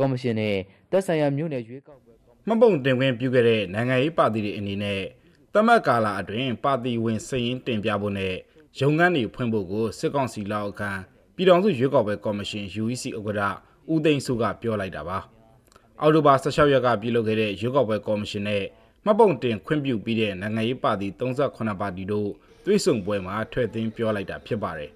ကော်မရှင်နဲ့သက်ဆိုင်ရာမြို့နယ်ရွေးကောက်ပွဲကော်မမှတ်ပုံတင်ခွင့်ပြုခဲ့တဲ့နိုင်ငံရေးပါတီတွေအနေနဲ့တမတ်ကာလာအတွင်းပါတီဝင်စည်ရင်တင်ပြဖို့နဲ့ရုံငန်းတွေဖွင့်ဖို့ကိုစစ်ကောင်စီလက်အောက်ခံပြည်ထောင်စုရွေးကောက်ပွဲကော်မရှင် UEC ဥက္ကဋ္ဌဦးသိန်းစုကပြောလိုက်တာပါအောက်တိုဘာ16ရက်ကပြုလုပ်ခဲ့တဲ့ရွေးကောက်ပွဲကော်မရှင်နဲ့မှတ်ပုံတင်ခွင့်ပြုပြီးတဲ့နိုင်ငံရေးပါတီ38ပါတီတို့တွဲဆုံပွဲမှာထွက်သိမ်းပြောလိုက်တာဖြစ်ပါတယ်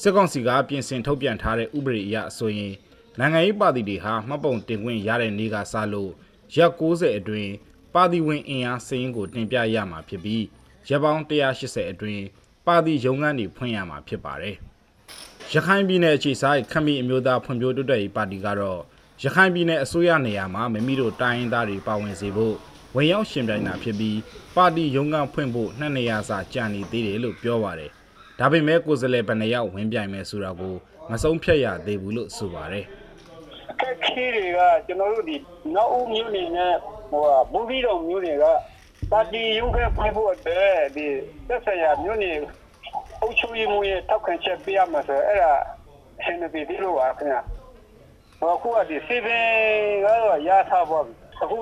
စစ်ကောင်စီကပြင်ဆင်ထုတ်ပြန်ထားတဲ့ဥပဒေအရဆိုရင် နိုင်ငံရေးပါတီတွေဟာမှတ်ပုံတင်ခွင့်ရတဲ့နေ့ကစလို့ရက်60အတွင်းပါတီဝင်အင်အားစည်းရင်းကိုတင်ပြရမှာဖြစ်ပြီးရက်ပေါင်း180အတွင်းပါတီရုံးခန်းတွေဖွင့်ရမှာဖြစ်ပါတယ်။ရခိုင်ပြည်နယ်အခြေဆိုင်ခမီအမျိုးသားဖွံ့ဖြိုးတိုးတက်ရေးပါတီကတော့ရခိုင်ပြည်နယ်အစိုးရနေရာမှာမမိတို့တိုင်းရင်းသားတွေပါဝင်စေဖို့ဝင်ရောက်ရှင်ပြိုင်တာဖြစ်ပြီးပါတီရုံးခန်းဖွင့်ဖို့နှစ်နေရာစာကြာနေသေးတယ်လို့ပြောပါတယ်။ဒါပေမဲ့ကိုယ်စားလှယ်ဘယ်နှယောက်ဝင်ပြိုင်မယ်ဆိုတာကိုမဆုံးဖြတ်ရသေးဘူးလို့ဆိုပါတယ်။အ ခက်အခဲတွေကကျွန်တော်တို့ဒီနောက်ဦးမျိုးနေနဲ့ဟိုကဘူပြီးတော်မျိုးတွေကပါတီရုံးခန်းဖွင့်ဖို့အတွက်ဒီသက်ဆိုင်ရာမျိုးနေအုပ်ချုပ်ရေးမှုရဲ့ထောက်ခံချက်ပေးရမှာဆိုတော့အဲ့ဒါအဆင်မပြေသေးလို့ပါခင်ဗျာဟိုအခုကဒီစီပင်ကတော့ရထားပါပြီအခု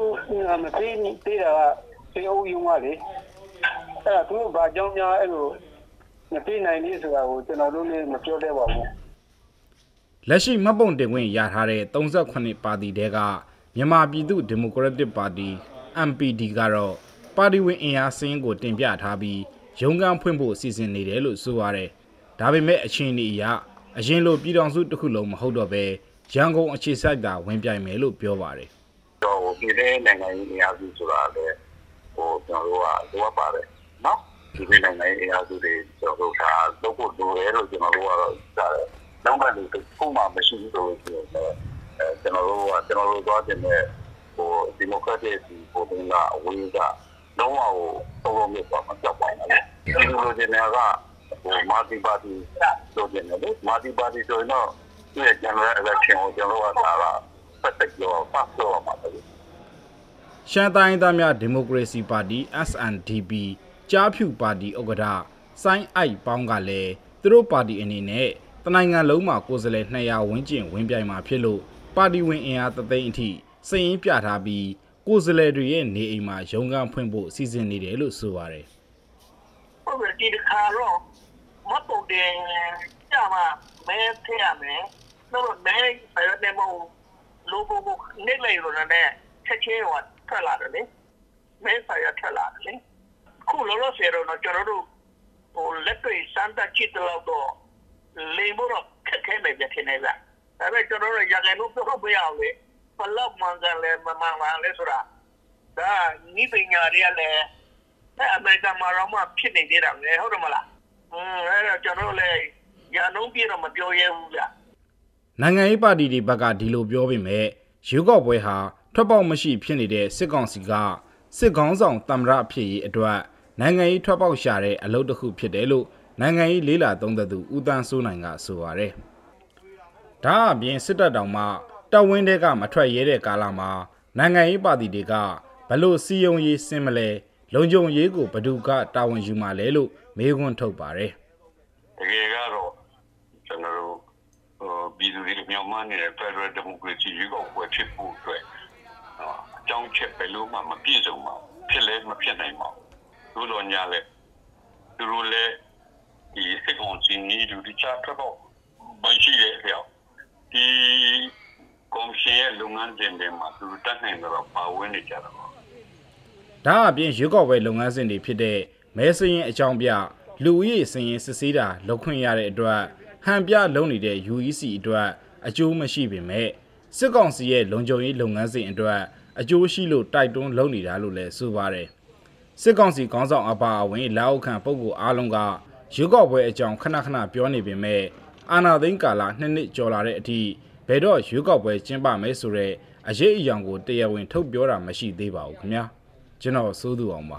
မပေးသေးတာကစေအုပ်ယုံကလေအဲ့ဒါသူတို့ဘာကြောင့်များအဲ့လိုမပေးနိုင်သေးဆိုတာကိုကျွန်တော်တို့လည်းမပြောတတ်ပါဘူး လက်ရှိမှတ်ပုံတင်ခွင့်ရထားတဲ့38ပါတီတဲကမြန်မာပြည်သူ့ဒီမိုကရက်တစ်ပါတီ MPD ကတော့ပါတီဝင်အင်အားစင်းကိုတင်ပြထားပြီးရုံးခန်းဖွင့်ဖို့စီစဉ်နေတယ်လို့ဆိုပါတယ်။ဒါပေမဲ့အချင်းအရာအရင်လိုပြည်တော်စုတစ်ခုလုံးမဟုတ်တော့ပဲရန်ကုန်အခြေစိုက်တာဝင်ပြိုင်မယ်လို့ပြောပါတယ်တော့ဒီတဲ့နိုင်ငံရေးအရာစုဆိုတာလည်းဟိုကျွန်တော်တို့ကလိုအပ်ပါတယ်နော်ဒီတဲ့နိုင်ငံရေးအရာစုတွေကျွန်တော်တို့ကလုပ်ဖို့လိုတယ်လို့ကျွန်တော်တို့ကတော့ကြားတယ် နောက်မှလည်းခုမှမရှိဘူးဆိုလို့ရှိရင်လည်းအဲကျွန်တော်တို့ကကျွန်တော်တို့သွားတဲ့ဟိုဒီမိုကရက်တစ်ဒီပုံကအဝေးကလုံးဝဟိုပုံလို့ပြောမှာကြောက်ပါနေတယ်ဒီလိုချင်တာကဟိုမာတီပါတီဆိုတဲ့လေမာတီပါတီဆိုတော့ဒီ general election ကိုကျွန်တော်တို့ကဒါကပတ်သက်ကြောပတ်ကြောမှာတယ်။ရှမ်းတိုင်းသားများဒီမိုကရေစီပါတီ SNDP ကြားဖြူပါတီဥက္ကဋ္ဌစိုင်းအိုက်ပေါင်းကလည်းသူတို့ပါတီအနေနဲ့ တနိုင်ငံလုံးမှာကိုယ်စားလှယ်200ဝန်းကျင်ဝင်ပြိုင်မှာဖြစ်လို့ပါတီဝင်အင်အားသသိန်းအထိစည်ရင်းပြထားပြီးကိုယ်စားလှယ်တွေရဲ့နေအိမ်မှာရုံးခန်းဖွင့်ဖို့စီစဉ်နေတယ်လို့ဆိုပါတယ်ဟုတ်ကဲ့ဒီတစ်ခါတော့မတ်ပုံတင်ကြမှာမဲထည့်ရမယ်တော့မဲဆရတဲ့မို့လိုဘကိုနေလိုက်လို့လည်းချက်ချင်းဟောထွက်လာတယ်လေမဲဆရထွက်လာတယ်လေခုလောလောဆယ်တော့ကျွန်တော်တို့ဟိုလက်တွေ့စမ်းသပ်ကြည့်တော့တော့ လေမို့တော့ခက်ခဲနေပြထင်နေလားဒါပေမဲ့ကျွန်တော်တို့ရခိုင်လို့ပြောပြရအောင်လေဘလောက်မှန်ကန်လဲမမှန်ပါလဲဆိုတာဒါနိပညာတွေကလည်းအဲ့အမေရိကန်မှာတော့မှဖြစ်နေသေးတာလေဟုတ်တယ်မလား။อืมအဲ့တော့ကျွန်တော်တို့လည်းရန်လုံးပြတော့မပြောရဲဘူးဗျ။နိုင်ငံရေးပါတီတွေဘက်ကဒီလိုပြောပေမဲ့ရွေးကောက်ပွဲဟာထွက်ပေါက်မရှိဖြစ်နေတဲ့စစ်ကောင်စီကစစ်ကောင်းဆောင်တမရဖြစ်ရေးအတွက်နိုင်ငံရေးထွက်ပေါက်ရှာတဲ့အလုပ်တစ်ခုဖြစ်တယ်လို့ နိုင်ငံရေးလေးလာသုံးသက်သူဦးတန်းစိုးနိုင်ကဆိုပါတယ်။ဒါအပြင်စစ်တပ်တောင်မှတပ်ဝင်းတဲကမထွက်ရဲတဲ့ကာလမှာနိုင်ငံရေးပါတီတွေကဘလို့စီယုံရေးစင်မလဲလုံခြုံရေးကိုဘယ်သူကတာဝန်ယူမှာလဲလို့မေးခွန်းထုတ်ပါတယ်တကယ်ကတော့ကျွန်တော်တို့ဟိုပြည်သူတွေမြောက်မနေတဲ့ Federal Democracy ရွေးကောက်ပွဲဖြစ်ဖို့အတွက်ဟောအကြောင်းချက်ဘယ်လိုမှမပြည့်စုံပါဘူးဖြစ်လဲမဖြစ်နိုင်ပါဘူးတို့တော့ညာလဲသူတို့လည်း ဒီစစ်ကောင်စီနီးလူတခြားထွက်တော့မရှိတဲ့အပြောင်းဒီကော်မရှင်ရဲ့လုပ်ငန်းစဉ်တွေမှာသူတို့တက်နိုင်တော့ပါဝင်နေကြတာပါ။ဒါအပြင်ရွေးကောက်ပွဲလုပ်ငန်းစဉ်တွေဖြစ်တဲ့မဲစရင်အကြောင်းပြလူဦးရေစရင်စစ်ဆေးတာလုပ်ခွင့်ရတဲ့အတွက်ဟန်ပြလုံးနေတဲ့ UEC အတွက်အကျိုးမရှိပေမဲ့စစ်ကောင်စီရဲ့လုံခြုံရေးလုပ်ငန်းစဉ်အတွက်အကျိုးရှိလို့တိုက်တွန်းလုပ်နေတာလို့လည်းဆိုပါတယ်။စစ်ကောင်စီခေါင်းဆောင်အပါအဝင်လက်အောက်ခံပုဂ္ဂိုလ်အားလုံးက ရွေးကောက်ပွဲအကြောင်းခဏခဏပြောနေပေမဲ့အာဏာသိမ်းကာလနှစ်နှစ်ကျော်လာတဲ့အထိဘယ်တော့ရွေးကောက်ပွဲကျင်းပမယ်ဆိုတော့အရေးအယောင်ကိုတရားဝင်ထုတ်ပြောတာမရှိသေးပါဘူးခင်ဗျာ။ကျွန်တော်စိုးသူအောင်ပါ